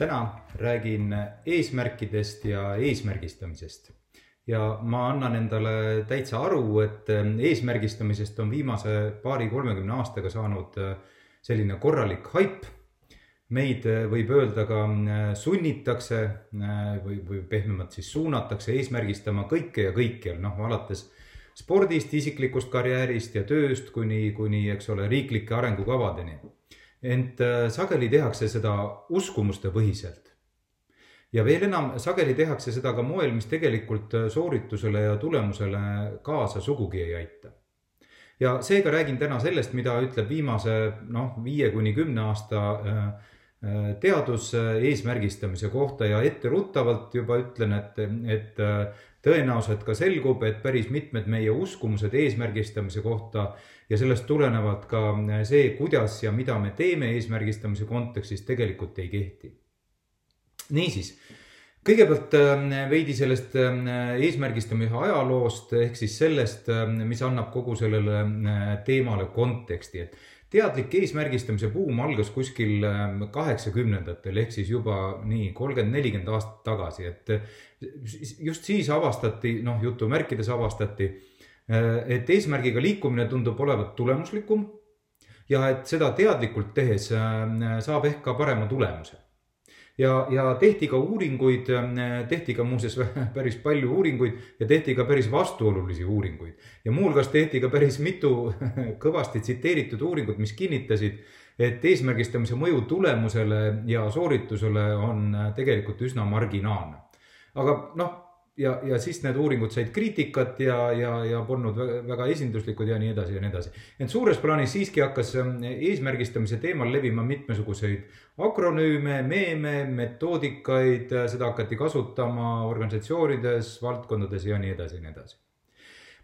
täna räägin eesmärkidest ja eesmärgistamisest. ja ma annan endale täitsa aru, et eesmärgistamisest on viimase paari-kolmekümne aastaga saanud selline korralik haip. meid võib öelda ka sunnitakse või, või pehmemalt siis suunatakse eesmärgistama kõike ja kõikjal, noh alates spordist, isiklikust karjäärist ja tööst kuni, kuni, eks ole, riiklike arengukavadeni ent äh, sageli tehakse seda uskumuste põhiselt. ja veel enam, sageli tehakse seda ka moel, mis tegelikult äh, sooritusele ja tulemusele kaasa sugugi ei aita. ja seega räägin täna sellest, mida ütleb viimase noh, viie kuni kümne aasta äh, teadus eesmärgistamise kohta ja etteruttavalt juba ütlen, et, et tõenäoliselt ka selgub, et päris mitmed meie uskumused eesmärgistamise kohta ja sellest tulenevalt ka see, kuidas ja mida me teeme eesmärgistamise kontekstis, tegelikult ei kehti. niisiis, kõigepealt äh, veidi sellest äh, eesmärgistamise ajaloost ehk siis sellest, äh, mis annab kogu sellele teemale konteksti, et teadlik eesmärgistamise buum algas kuskil kaheksakümnendatel ehk siis juba nii kolmkümmend, nelikümmend aastat tagasi, et just siis avastati, noh, jutumärkides avastati Äh, et eesmärgiga liikumine tundub olevat tulemuslikum ja et seda teadlikult tehes äh, saab ehk ka parema tulemuse. Ja, ja tehti ka uuringuid, äh, tehti ka muuseas päris palju uuringuid ja tehti ka päris vastuolulisi uuringuid. ja muuhulgas tehti ka päris mitu kõvasti tsiteeritud uuringut, mis kinnitasid, et eesmärgistamise mõju tulemusele ja sooritusele on tegelikult üsna marginaalne. aga noh ja, ja siis need uuringud said kriitikat ja, ja, ja polnud väga esinduslikud ja nii edasi ja nii edasi. ent suures plaanis siiski hakkas ähm, eesmärgistamise teemal levima mitmesuguseid akronüüme, meeme, metoodikaid, äh, seda hakati kasutama organisatsioonides, valdkondades ja nii edasi ja nii edasi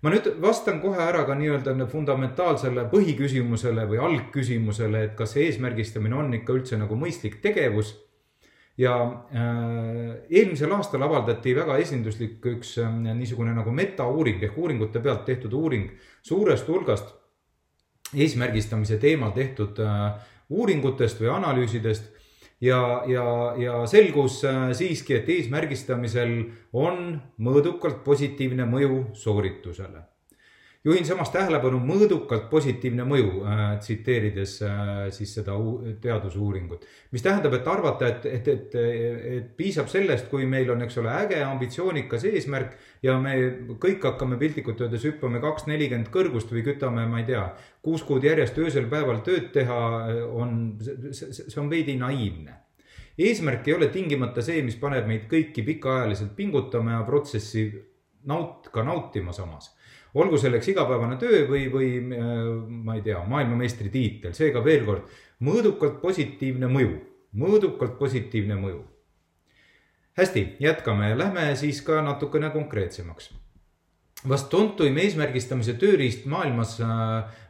ma nüüd vastan kohe ära ka nii-öelda fundamentaalsele põhiküsimusele või algküsimusele, et kas eesmärgistamine on ikka üldse nagu mõistlik tegevus ja äh, eelmisel aastal avaldati väga esinduslik üks äh, niisugune nagu metauuring ehk uuringute pealt tehtud uuring suurest hulgast eesmärgistamise teemal tehtud äh, uuringutest või analüüsidest. ja, ja, ja selgus äh, siiski, et eesmärgistamisel on mõõdukalt positiivne mõju sooritusele juhin samas tähelepanu mõõdukalt positiivne mõju äh,, tsiteerides äh, siis seda teadusuuringut. mis tähendab, et arvata, et, et, et, et piisab sellest, kui meil on, eks ole, äge ambitsioonikas eesmärk ja me kõik hakkame piltlikult öeldes hüppame kaks nelikümmend kõrgust või kütame, ma ei tea, kuus kuud järjest öösel päeval tööd teha, on, see on veidi naiivne eesmärk ei ole tingimata see, mis paneb meid kõiki pikaajaliselt pingutama ja protsessi naut-, ka nautima samas olgu selleks igapäevane töö või, või äh, ma ei tea, maailmameistritiitel, seega veel kord, mõõdukalt positiivne mõju, mõõdukalt positiivne mõju. hästi, jätkame, lähme siis ka natukene konkreetsemaks. vast tuntuim eesmärgistamise tööriist maailmas äh,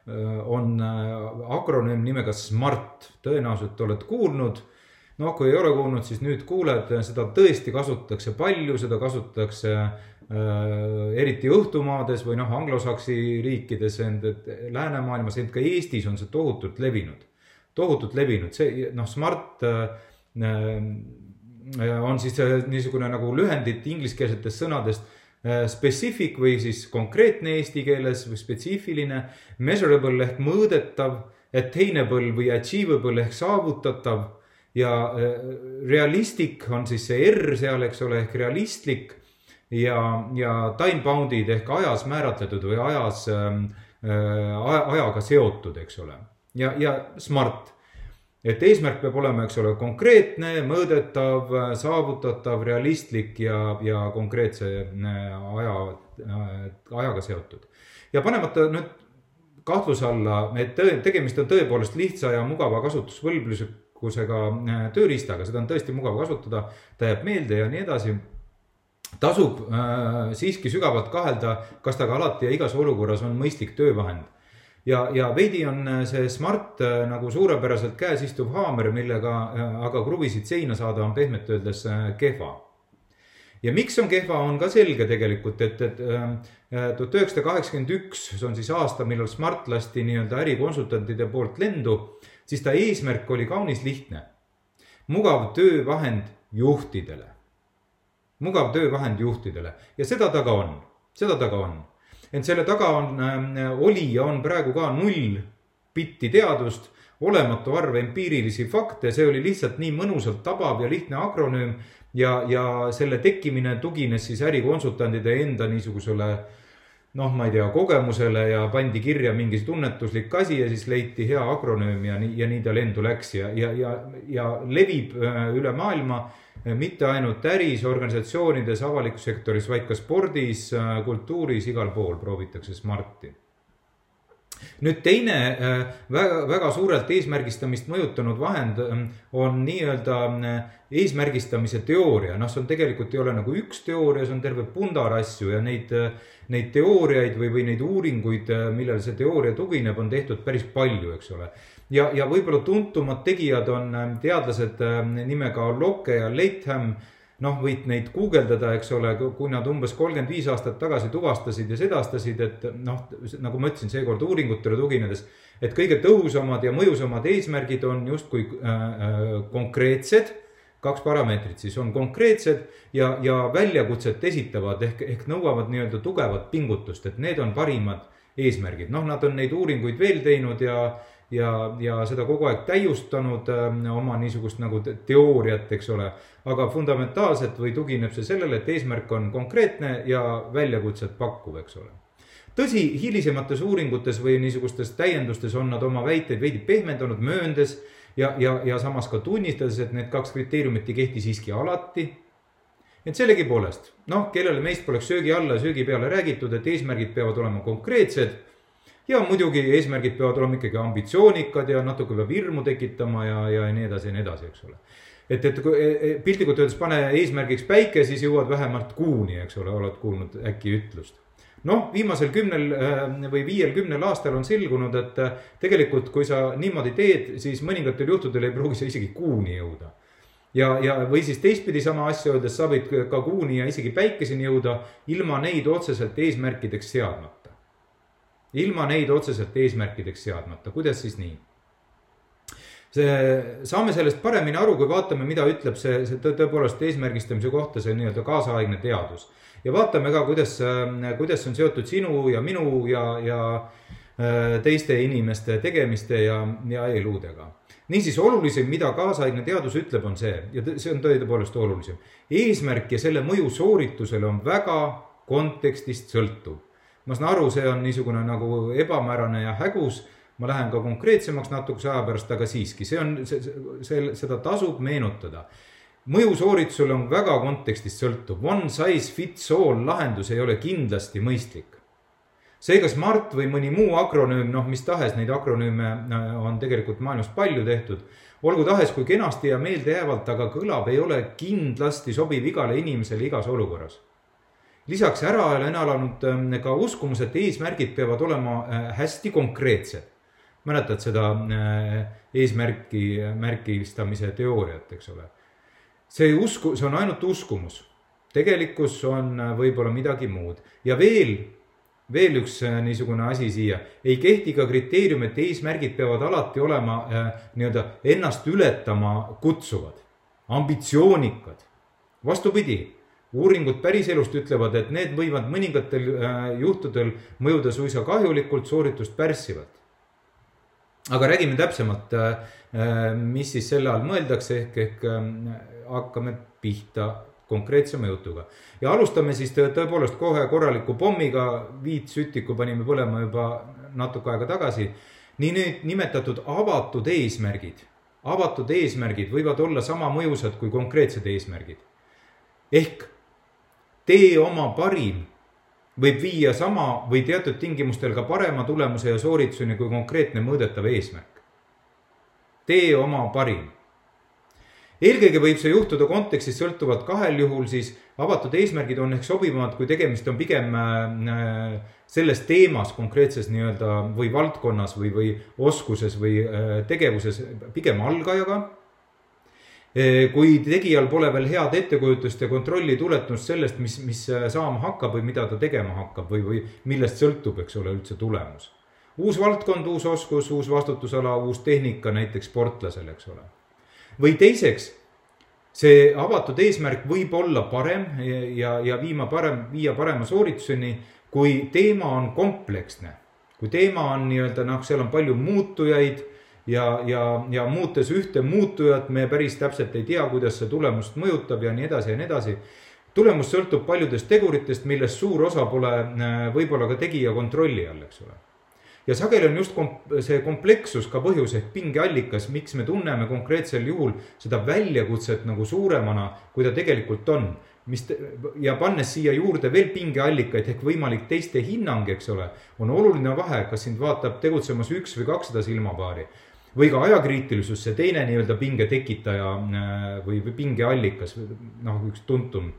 äh, on akronüüm nimega SMART, tõenäoliselt oled kuulnud. Noh, kui ei ole kuulnud, siis nüüd kuuled, seda tõesti kasutatakse palju, seda kasutatakse eriti õhtumaades või noh, anglosaksi riikides, et läänemaailmas, ent ka Eestis on see tohutult levinud. tohutult levinud, see noh, smart äh, on siis niisugune nagu lühendit ingliskeelsetest sõnadest äh, specific või siis konkreetne eesti keeles või spetsiifiline, measurable ehk mõõdetav, attainable või achievable ehk saavutatav ja realistic on siis see R seal, eks ole, ehk realistlik ja, ja time bound'id ehk ajas määratletud või ajas ähm, äh,, ajaga seotud, eks ole. ja, ja smart, et eesmärk peab olema, eks ole, konkreetne, mõõdetav, saavutatav, realistlik ja, ja konkreetse äh, aja äh,, ajaga seotud. ja panemata nüüd kahtluse alla, et tõe, tegemist on tõepoolest lihtsa ja mugava kasutusvõlblusega tööriistaga, seda on tõesti mugav kasutada, ta jääb meelde ja nii edasi tasub äh, siiski sügavalt kahelda, kas ta ka alati ja igas olukorras on mõistlik töövahend. ja, ja veidi on äh, see Smart äh, nagu suurepäraselt käes istuv haamer, millega äh, aga kruvisid seina saada on pehmelt öeldes äh, kehva. ja miks on kehva, on ka selge tegelikult, et, et äh, tuhat üheksasada kaheksakümmend üks, see on siis aasta, millal Smart lasti nii-öelda ärikonsultantide poolt lendu, siis ta eesmärk oli kaunis lihtne. mugav töövahend juhtidele mugav töövahend juhtidele. Ja seda ta ka on, seda ta ka on. ent selle taga on äh,, oli ja on praegu ka null bitti teadust, olematu arv empiirilisi fakte, see oli lihtsalt nii mõnusalt tabav ja lihtne akronüüm. Ja, ja selle tekkimine tugines siis ärikonsultantide enda niisugusele noh, ma ei tea, kogemusele ja pandi kirja mingi tunnetuslik asi ja siis leiti hea akronüüm ja nii, ja nii ta lendu läks ja, ja, ja, ja levib äh, üle maailma mitte ainult äris, organisatsioonides, avalikus sektoris, vaid ka spordis, kultuuris, igal pool proovitakse Smarti nüüd teine äh, väga, väga suurelt eesmärgistamist mõjutanud vahend ähm, on nii-öelda äh, eesmärgistamise teooria, noh, see on tegelikult ei ole nagu üks teooria, see on terve pundar asju ja neid, äh, neid teooriaid või, või neid uuringuid, millele see teooria tugineb, on tehtud päris palju, eks ole. Ja, ja võib-olla tuntumad tegijad on ähm, teadlased ähm, nimega Locke ja Latham noh, võid neid guugeldada, eks ole, kui nad umbes kolmkümmend viis aastat tagasi tuvastasid ja sedastasid, et noh, nagu ma ütlesin, seekord uuringutele tuginedes, et kõige tõhusamad ja mõjusamad eesmärgid on justkui äh, äh, konkreetsed, kaks parameetrit siis on konkreetsed ja, ja väljakutset esitavad ehk, ehk nõuavad nii-öelda tugevat pingutust, et need on parimad eesmärgid, noh, nad on neid uuringuid veel teinud ja ja, ja seda kogu aeg täiustanud äh, oma niisugust nagu teooriat, eks ole. aga fundamentaalselt või tugineb see sellele, et eesmärk on konkreetne ja väljakutset pakkuv, eks ole tõsi, hilisemates uuringutes või niisugustes täiendustes on nad oma väiteid veidi pehmendanud, mööndes ja, ja, ja samas ka tunnistades, et need kaks kriteeriumit ei kehti siiski alati. et sellegipoolest, noh, kellele meist poleks söögi alla ja söögi peale räägitud, et eesmärgid peavad olema konkreetsed ja muidugi eesmärgid peavad olema ikkagi ambitsioonikad ja natuke peab hirmu tekitama ja, ja nii edasi ja nii edasi, eks ole. et, et kui e, e, piltlikult öeldes pane eesmärgiks päike, siis jõuad vähemalt kuuni, eks ole, oled kuulnud äkki ütlust noh, viimasel kümnel äh, või viiel-kümnel aastal on selgunud, et äh, tegelikult, kui sa niimoodi teed, siis mõningatel juhtudel ei pruugi sa isegi kuuni jõuda. ja, ja, või siis teistpidi sama asja öeldes, sa võid ka kuuni ja isegi päikeseni jõuda ilma neid otseselt eesmärkideks seadmata ilma neid otseselt eesmärkideks seadmata, kuidas siis nii? see, saame sellest paremini aru, kui vaatame, mida ütleb see, see tõepoolest eesmärgistamise kohta see nii-öelda kaasaegne teadus. ja vaatame ka, kuidas, kuidas on seotud sinu ja minu ja, ja äh, teiste inimeste tegemiste ja, ja eludega. niisiis olulisem, mida kaasaegne teadus ütleb, on see ja see on tõepoolest olulisem. eesmärk ja selle mõju sooritusele on väga kontekstist sõltuv ma saan aru, see on niisugune nagu ebamäärane ja hägus. ma lähen ka konkreetsemaks natukese aja pärast, aga siiski, see on, see, see, seda tasub meenutada. mõju sooritusele on väga kontekstist sõltuv, one size fits all lahendus ei ole kindlasti mõistlik seega Smart või mõni muu akronüüm, noh, mis tahes neid akronüüme äh, on tegelikult maailmas palju tehtud. olgu tahes kui kenasti ja meeldejäävalt, aga kõlab, ei ole kindlasti sobiv igale inimesele igas olukorras lisaks ära elanud ähm, ka uskumus, et eesmärgid peavad olema äh, hästi konkreetsed. mäletad seda äh, eesmärki, märgistamise teooriat, eks ole? see usku, see on ainult uskumus. tegelikkus on äh, võib-olla midagi muud ja veel, veel üks niisugune asi siia. ei kehti ka kriteerium, et eesmärgid peavad alati olema nii-öelda ennast ületama kutsuvad, ambitsioonikad. vastupidi uuringud päriselust ütlevad, et need võivad mõningatel äh, juhtudel mõjuda suisa kahjulikult, sooritust pärssivalt. aga räägime täpsemalt, äh, äh, mis siis selle all mõeldakse, ehk, ehk hakkame pihta konkreetsema jutuga. ja alustame siis tõepoolest kohe korraliku pommiga, viit sütikku panime põlema juba natuke aega tagasi. nii need nimetatud avatud eesmärgid, avatud eesmärgid võivad olla sama mõjusad kui konkreetsed eesmärgid. ehk tee oma parim võib viia sama või teatud tingimustel ka parema tulemuse ja soorituseni kui konkreetne mõõdetav eesmärk. tee oma parim, eelkõige võib see juhtuda kontekstist sõltuvalt kahel juhul, siis avatud eesmärgid on ehk sobivamad, kui tegemist on pigem äh, selles teemas konkreetses nii-öelda või valdkonnas või, või oskuses või äh, tegevuses pigem algajaga. Äh, kui tegijal pole veel head ettekujutust ja kontrolli tuletust sellest, mis, mis saama hakkab või mida ta tegema hakkab või, või millest sõltub, eks ole, üldse tulemus. uus valdkond, uus oskus, uus vastutusala, uus tehnika näiteks sportlasel, eks ole või teiseks, see avatud eesmärk võib olla parem ja, ja viima parem, viia parema soorituseni, kui teema on kompleksne. kui teema on nii-öelda noh, seal on palju muutujaid ja, ja, ja muutes ühte muutujat, me päris täpselt ei tea, kuidas see tulemust mõjutab ja nii edasi ja nii edasi. tulemus sõltub paljudest teguritest, millest suur osa pole äh, võib-olla ka tegija kontrolli all, eks ole ja sageli on just komp see komplekssus ka põhjus ehk pingeallikas, miks me tunneme konkreetsel juhul seda väljakutset nagu suuremana, kui ta tegelikult on. mis ja pannes siia juurde veel pingeallikaid ehk võimalik teiste hinnang, eks ole, on oluline vahe, kas sind vaatab tegutsemas üks või kakssada silmapaari või ka ajakriitilisus, see teine nii-öelda pinge tekitaja äh, või, või pingeallikas, noh, üks tuntum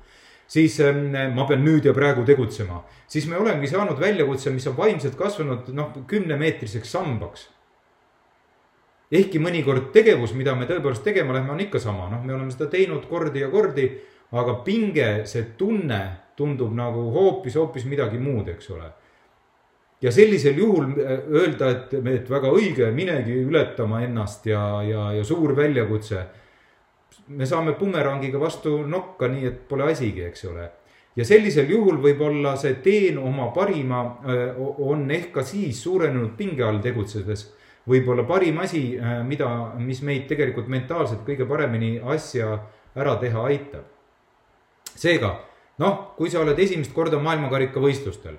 siis ähm, ma pean nüüd ja praegu tegutsema. siis me olemegi saanud väljakutse, mis on vaimselt kasvanud noh, kümnemeetriseks sambaks. ehkki mõnikord tegevus, mida me tõepoolest tegema läheme, on ikka sama, noh, me oleme seda teinud kordi ja kordi, aga pinge, see tunne tundub nagu hoopis, hoopis midagi muud, eks ole ja sellisel juhul äh, öelda, et, et väga õige, minegi ületama ennast ja, ja, ja suur väljakutse me saame bumerangiga vastu nokka, nii et pole asigi, eks ole. ja sellisel juhul võib-olla see teen oma parima on ehk ka siis suurenenud pinge all tegutsedes võib-olla parim asi, mida, mis meid tegelikult mentaalselt kõige paremini asja ära teha aitab. seega noh, kui sa oled esimest korda maailmakarikavõistlustel,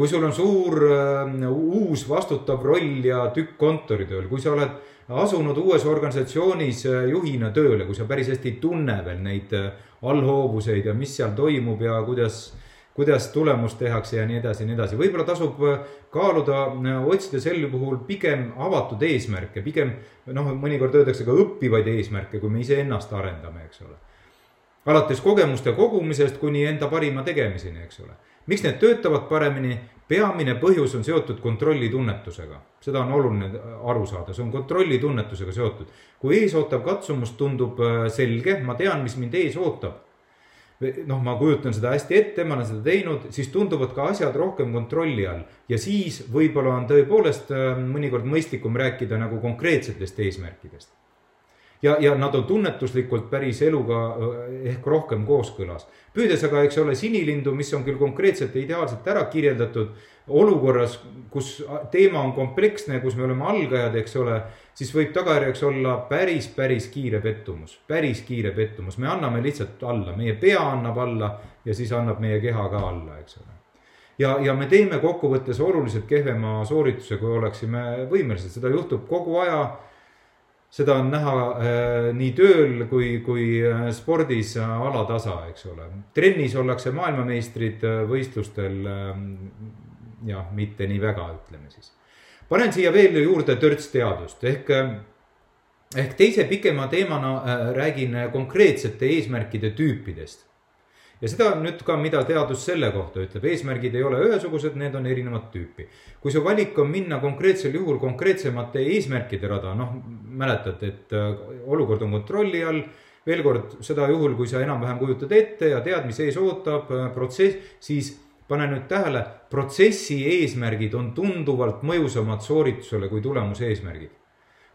kui sul on suur uh, uus vastutav roll ja tükk kontoritööl, kui sa oled asunud uues organisatsioonis äh, juhina tööle, kui sa päris hästi ei tunne veel neid äh, allhoovuseid ja mis seal toimub ja kuidas, kuidas tulemust tehakse ja nii edasi ja nii edasi. võib-olla tasub äh, kaaluda, otsida sel puhul pigem avatud eesmärke, pigem noh, mõnikord öeldakse ka õppivaid eesmärke, kui me iseennast arendame, eks ole. Alates kogemuste kogumisest kuni enda parima tegemiseni, eks ole. Miks need töötavad paremini, peamine põhjus on seotud kontrollitunnetusega, seda on oluline aru saada, see on kontrollitunnetusega seotud. kui ees ootav katsumus tundub äh, selge, ma tean, mis mind ees ootab. noh, ma kujutan seda hästi ette, ma olen seda teinud, siis tunduvad ka asjad rohkem kontrolli all. Ja siis võib-olla on tõepoolest äh, mõnikord mõistlikum rääkida nagu konkreetsetest eesmärkidest ja, ja nad on tunnetuslikult päris eluga äh, ehk rohkem kooskõlas. püüdes aga, eks ole, sinilindu, mis on küll konkreetselt ja ideaalselt ära kirjeldatud, olukorras, kus teema on kompleksne, kus me oleme algajad, eks ole, siis võib tagajärjeks olla päris, päris kiire pettumus, päris kiire pettumus, me anname lihtsalt alla, meie pea annab alla ja siis annab meie keha ka alla, eks ole. Ja, ja me teeme kokkuvõttes oluliselt kehvema soorituse, kui oleksime võimelised, seda juhtub kogu aja seda on näha äh, nii tööl kui, kui äh, spordis äh, alatasa, eks ole. trennis ollakse maailmameistrid võistlustel äh, jah, mitte nii väga, ütleme siis. panen siia veel juurde törtsteadust ehk ehk teise pikema teemana räägin konkreetsete eesmärkide tüüpidest ja seda on nüüd ka, mida teadus selle kohta ütleb, eesmärgid ei ole ühesugused, need on erinevat tüüpi. kui su valik on minna konkreetsel juhul konkreetsemate eesmärkide rada, noh, mäletad, et äh, olukord on kontrolli all. veel kord seda juhul, kui sa enam-vähem kujutad ette ja tead, mis ees ootab, äh, protsess, siis pane nüüd tähele, protsessi eesmärgid on tunduvalt mõjusamad sooritusele kui tulemuse eesmärgid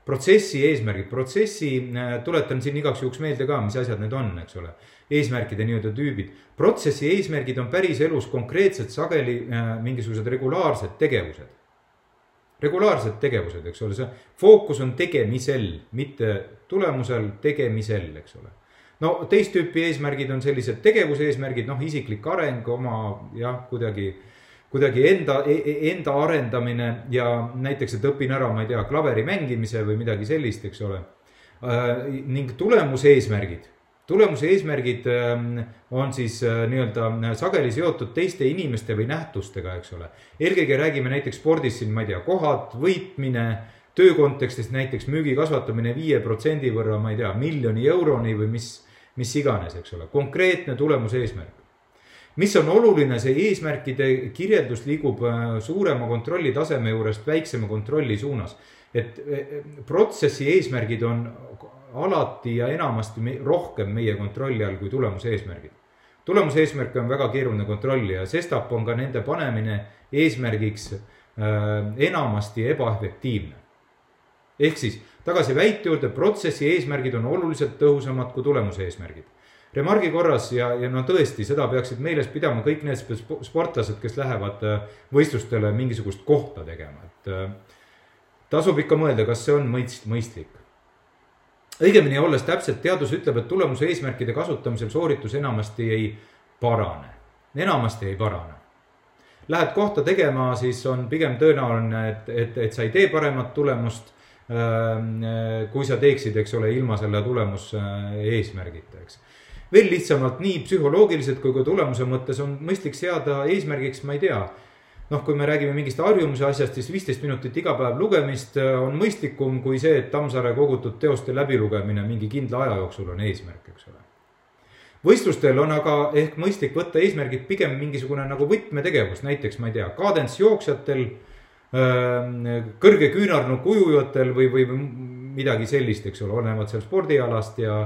protsessi eesmärgid, protsessi, äh, tuletan siin igaks juhuks meelde ka, mis asjad need on, eks ole. eesmärkide nii-öelda tüübid. protsessi eesmärgid on päriselus konkreetsed, sageli äh, mingisugused regulaarsed tegevused. regulaarsed tegevused, eks ole, see fookus on tegemisel, mitte tulemusel, tegemisel, eks ole no teist tüüpi eesmärgid on sellised tegevuse eesmärgid, noh, isiklik areng, oma jah, kuidagi äh, kuidagi enda, e, e, enda arendamine ja näiteks, et õpin ära, ma ei tea, klaveri mängimise või midagi sellist, eks ole. Äh, ning tulemuse eesmärgid, tulemuse eesmärgid ähm, on siis äh, nii-öelda äh, sageli seotud teiste inimeste või nähtustega, eks ole. eelkõige räägime näiteks spordis siin, ma ei tea, kohad, võitmine, töö kontekstis näiteks müügi kasvatamine viie protsendi võrra, ma ei tea, miljoni euroni või mis, mis iganes, eks ole, konkreetne tulemuse eesmärk. Mis on oluline, see eesmärkide kirjeldus liigub äh, suurema kontrolli taseme juurest väiksema kontrolli suunas. et äh, protsessi eesmärgid on alati ja enamasti rohkem meie kontrolli all kui tulemuse eesmärgid. tulemuse eesmärke on väga keeruline kontrollida sestap on ka nende panemine eesmärgiks äh, enamasti ebaefektiivne ehk siis tagasi väite juurde, protsessi eesmärgid on oluliselt tõhusamad kui tulemuse eesmärgid. Remargi korras ja, ja no tõesti, seda peaksid meeles pidama kõik need sportlased, kes lähevad äh, võistlustele mingisugust kohta tegema, et äh, tasub ikka mõelda, kas see on mõist-, mõistlik. õigemini olles täpselt, teadus ütleb, et tulemuse eesmärkide kasutamisel sooritus enamasti ei parane, enamasti ei parane lähed kohta tegema, siis on pigem tõenäoline, et, et, et sa ei tee paremat tulemust äh, kui sa teeksid, eks ole, ilma selle tulemuseesmärgita, eks. Veel lihtsamalt nii psühholoogiliselt kui ka tulemuse mõttes on mõistlik seada eesmärgiks, ma ei tea. noh, kui me räägime mingist harjumuse asjast, siis viisteist minutit iga päev lugemist äh, on mõistlikum kui see, et Tammsaare kogutud teoste läbilugemine mingi kindla aja jooksul on eesmärk, eks ole võistlustel on aga ehk mõistlik võtta eesmärgid pigem mingisugune nagu võtmetegevus, näiteks ma ei tea, kadents jooksjatel kõrge küünarnuku ujujatel või, või midagi sellist, eks ole, olenevalt seal spordialast ja,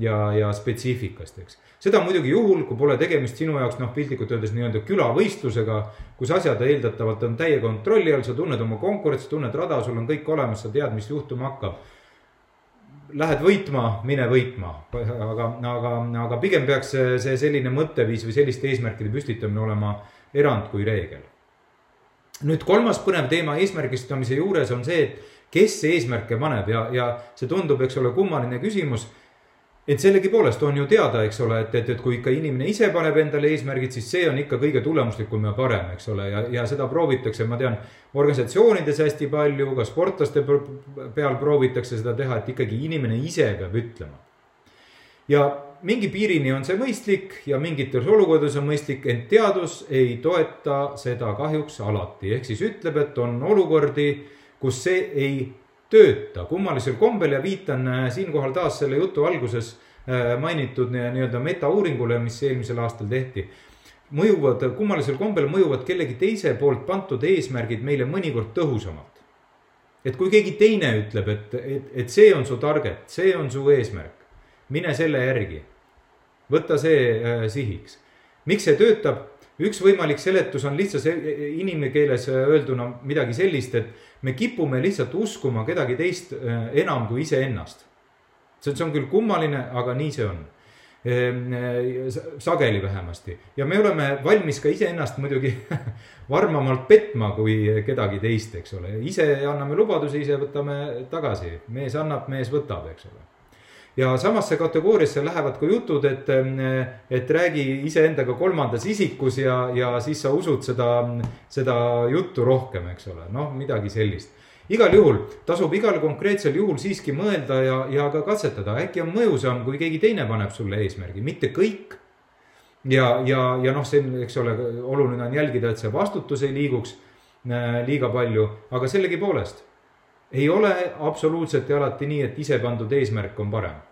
ja, ja spetsiifikast, eks. seda muidugi juhul, kui pole tegemist sinu jaoks noh, piltlikult öeldes nii-öelda külavõistlusega, kus asjad eeldatavalt on täie kontrolli all, sa tunned oma konkurentsi, tunned rada, sul on kõik olemas, sa tead, mis juhtuma hakkab. Lähed võitma, mine võitma, aga, aga, aga pigem peaks see, see selline mõtteviis või selliste eesmärkide püstitamine olema erand kui reegel nüüd kolmas põnev teema eesmärgistamise juures on see, et kes eesmärke paneb ja, ja see tundub, eks ole, kummaline küsimus. Et sellegipoolest on ju teada, eks ole, et, et, et kui ikka inimene ise paneb endale eesmärgid, siis see on ikka kõige tulemuslikum ja parem, eks ole, ja, ja seda proovitakse, ma tean, organisatsioonides hästi palju, ka sportlaste peal proovitakse seda teha, et ikkagi inimene ise peab ütlema. ja mingi piirini on see mõistlik ja mingites olukordades on mõistlik, ent teadus ei toeta seda kahjuks alati, ehk siis ütleb, et on olukordi, kus see ei tööta kummalisel kombel ja viitan äh, siinkohal taas selle jutu alguses äh, mainitud nii-öelda metauuringule, mis eelmisel aastal tehti. mõjuvad, kummalisel kombel mõjuvad kellegi teise poolt pandud eesmärgid meile mõnikord tõhusamalt. et kui keegi teine ütleb, et, et, et see on su target, see on su eesmärk, mine selle järgi võta see äh, sihiks. miks see töötab? Üks võimalik seletus on lihtsalt inimkeeles äh, öelduna midagi sellist, et me kipume lihtsalt uskuma kedagi teist äh, enam kui iseennast. see, on küll kummaline, aga nii see on. Ehm, sageli vähemasti. Ja me oleme valmis ka iseennast muidugi varmamalt petma kui kedagi teist, eks ole, ise anname lubadusi, ise võtame tagasi, mees annab, mees võtab, eks ole ja samasse kategooriasse lähevad ka jutud, et, et räägi iseendaga kolmandas isikus ja, ja siis sa usud seda, seda juttu rohkem, eks ole, noh, midagi sellist. Igal juhul tasub igal konkreetsel juhul siiski mõelda ja, ja ka katsetada, äkki on mõjusam, kui keegi teine paneb sulle eesmärgi, mitte kõik. ja, ja, ja noh, see, eks ole, oluline on jälgida, et see vastutus ei liiguks äh, liiga palju, aga sellegipoolest ei ole absoluutselt ja alati nii, et ise pandud eesmärk on parem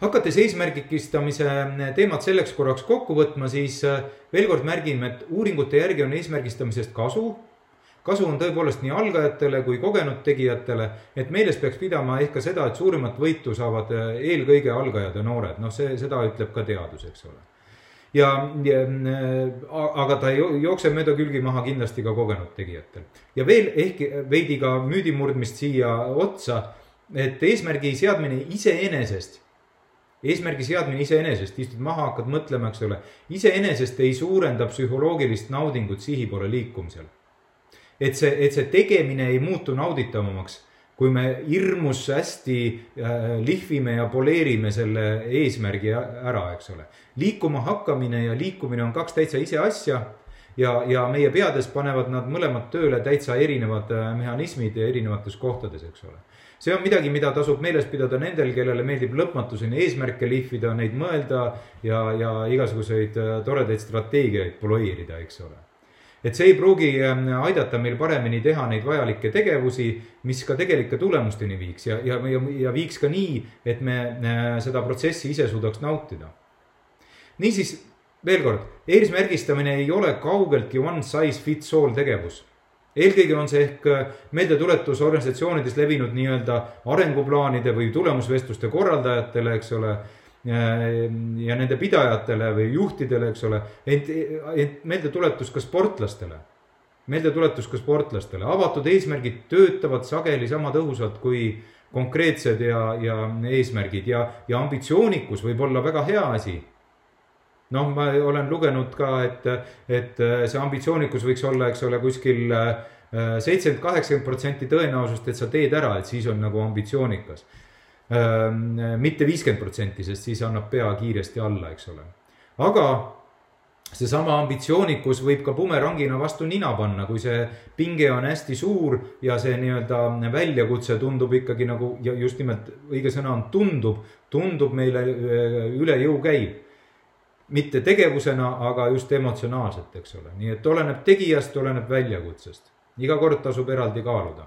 hakates eesmärgistamise teemat selleks korraks kokku võtma, siis äh, veel kord märgime, et uuringute järgi on eesmärgistamisest kasu. kasu on tõepoolest nii algajatele kui kogenud tegijatele, et meeles peaks pidama ehk ka seda, et suurimat võitu saavad äh, eelkõige algajad ja noored, noh, see, seda ütleb ka teadus, eks ole ja, ja, äh, aga ta ei jookse mööda külgi maha kindlasti ka kogenud tegijatel. ja veel ehk veidi ka müüdi murdmist siia otsa, et eesmärgi seadmine iseenesest eesmärgi seadmine iseenesest, istud maha, hakkad mõtlema, eks ole, iseenesest ei suurenda psühholoogilist naudingut sihi poole liikumisel. et see, et see tegemine ei muutu nauditavamaks, kui me hirmus hästi äh, lihvime ja poleerime selle eesmärgi ära, eks ole. liikuma hakkamine ja liikumine on kaks täitsa ise asja ja, ja meie peades panevad nad mõlemad tööle täitsa erinevad äh, mehhanismid erinevates kohtades, eks ole see on midagi, mida tasub meeles pidada nendel, kellele meeldib lõpmatuseni eesmärke lihvida, neid mõelda ja, ja igasuguseid äh, toredaid strateegiaid poloeerida, eks ole. et see ei pruugi ähm, aidata meil paremini teha neid vajalikke tegevusi, mis ka tegelike tulemusteni viiks ja, ja, ja, ja viiks ka nii, et me äh, seda protsessi ise suudaks nautida. niisiis, veel kord, eesmärgistamine ei ole kaugeltki one size fits all tegevus eelkõige on see ehk äh, meeldetuletus organisatsioonides levinud nii-öelda arenguplaanide või tulemusvestluste korraldajatele, eks ole ja nende pidajatele või juhtidele, eks ole, ent, ent meeldetuletus ka sportlastele. meeldetuletus ka sportlastele, avatud eesmärgid töötavad sageli sama tõhusalt kui konkreetsed ja, ja eesmärgid ja, ja ambitsioonikus võib olla väga hea asi noh, ma olen lugenud ka, et, et see ambitsioonikus võiks olla, eks ole, kuskil äh, seitsekümmend, kaheksakümmend protsenti tõenäosust, et sa teed ära, et siis on nagu ambitsioonikas mitte viiskümmend protsenti, sest siis annab pea kiiresti alla, eks ole. aga seesama ambitsioonikus võib ka bumerangina vastu nina panna, kui see pinge on hästi suur ja see nii-öelda väljakutse tundub ikkagi nagu ja just nimelt õige sõna on tundub, tundub meile üle jõu käiv. Mitte tegevusena, aga just emotsionaalselt, eks ole, nii et oleneb tegijast, oleneb väljakutsest. iga kord tasub eraldi kaaluda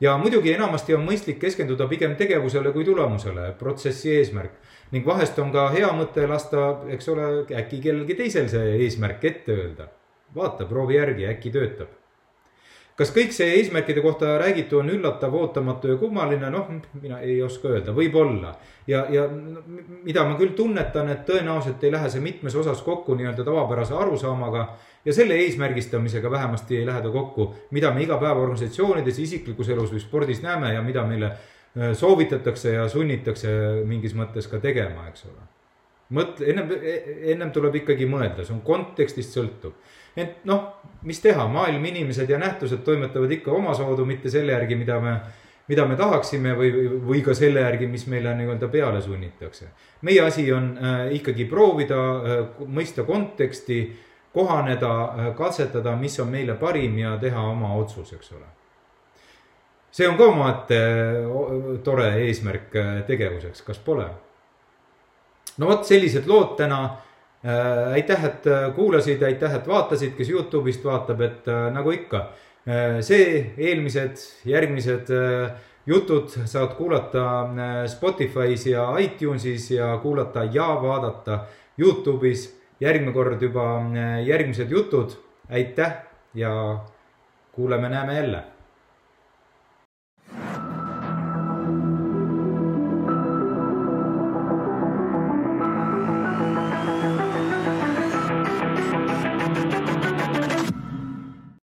ja muidugi enamasti on mõistlik keskenduda pigem tegevusele kui tulemusele, protsessi eesmärk. ning vahest on ka hea mõte lasta, eks ole, äkki kellelgi teisel see eesmärk ette öelda. vaata, proovi järgi, äkki töötab. Kas kõik see eesmärkide kohta räägitu on üllatav, ootamatu ja kummaline, noh, mina ei oska öelda, võib-olla. ja, ja mida ma küll tunnetan, et tõenäoliselt ei lähe see mitmes osas kokku nii-öelda tavapärase arusaamaga ja selle eesmärgistamisega vähemasti ei lähe ta kokku, mida me iga päev organisatsioonides, isiklikus elus või spordis näeme ja mida meile äh, soovitatakse ja sunnitakse mingis mõttes ka tegema, eks ole. mõtle, ennem, ennem tuleb ikkagi mõelda, see on kontekstist sõltuv. Ent noh, mis teha, maailm, inimesed ja nähtused toimetavad ikka omasoodu, mitte selle järgi, mida me mida me tahaksime või, või ka selle järgi, mis meile nii-öelda peale sunnitakse. meie asi on äh, ikkagi proovida äh, mõista konteksti kohaneda, katsetada, mis on meile parim ja teha oma otsus, eks ole. see on ka omaette tore eesmärk äh, tegevuseks, kas pole? no vot, sellised lood täna äh,. Aitäh, et äh, kuulasid, aitäh, et vaatasid, kes Youtube'ist vaatab, et äh, nagu ikka. Äh,, see, eelmised, järgmised äh, jutud saad kuulata äh, Spotify's ja iTunesis ja kuulata ja vaadata Youtube'is. Järgmine kord juba äh, järgmised jutud. aitäh ja kuuleme-näeme jälle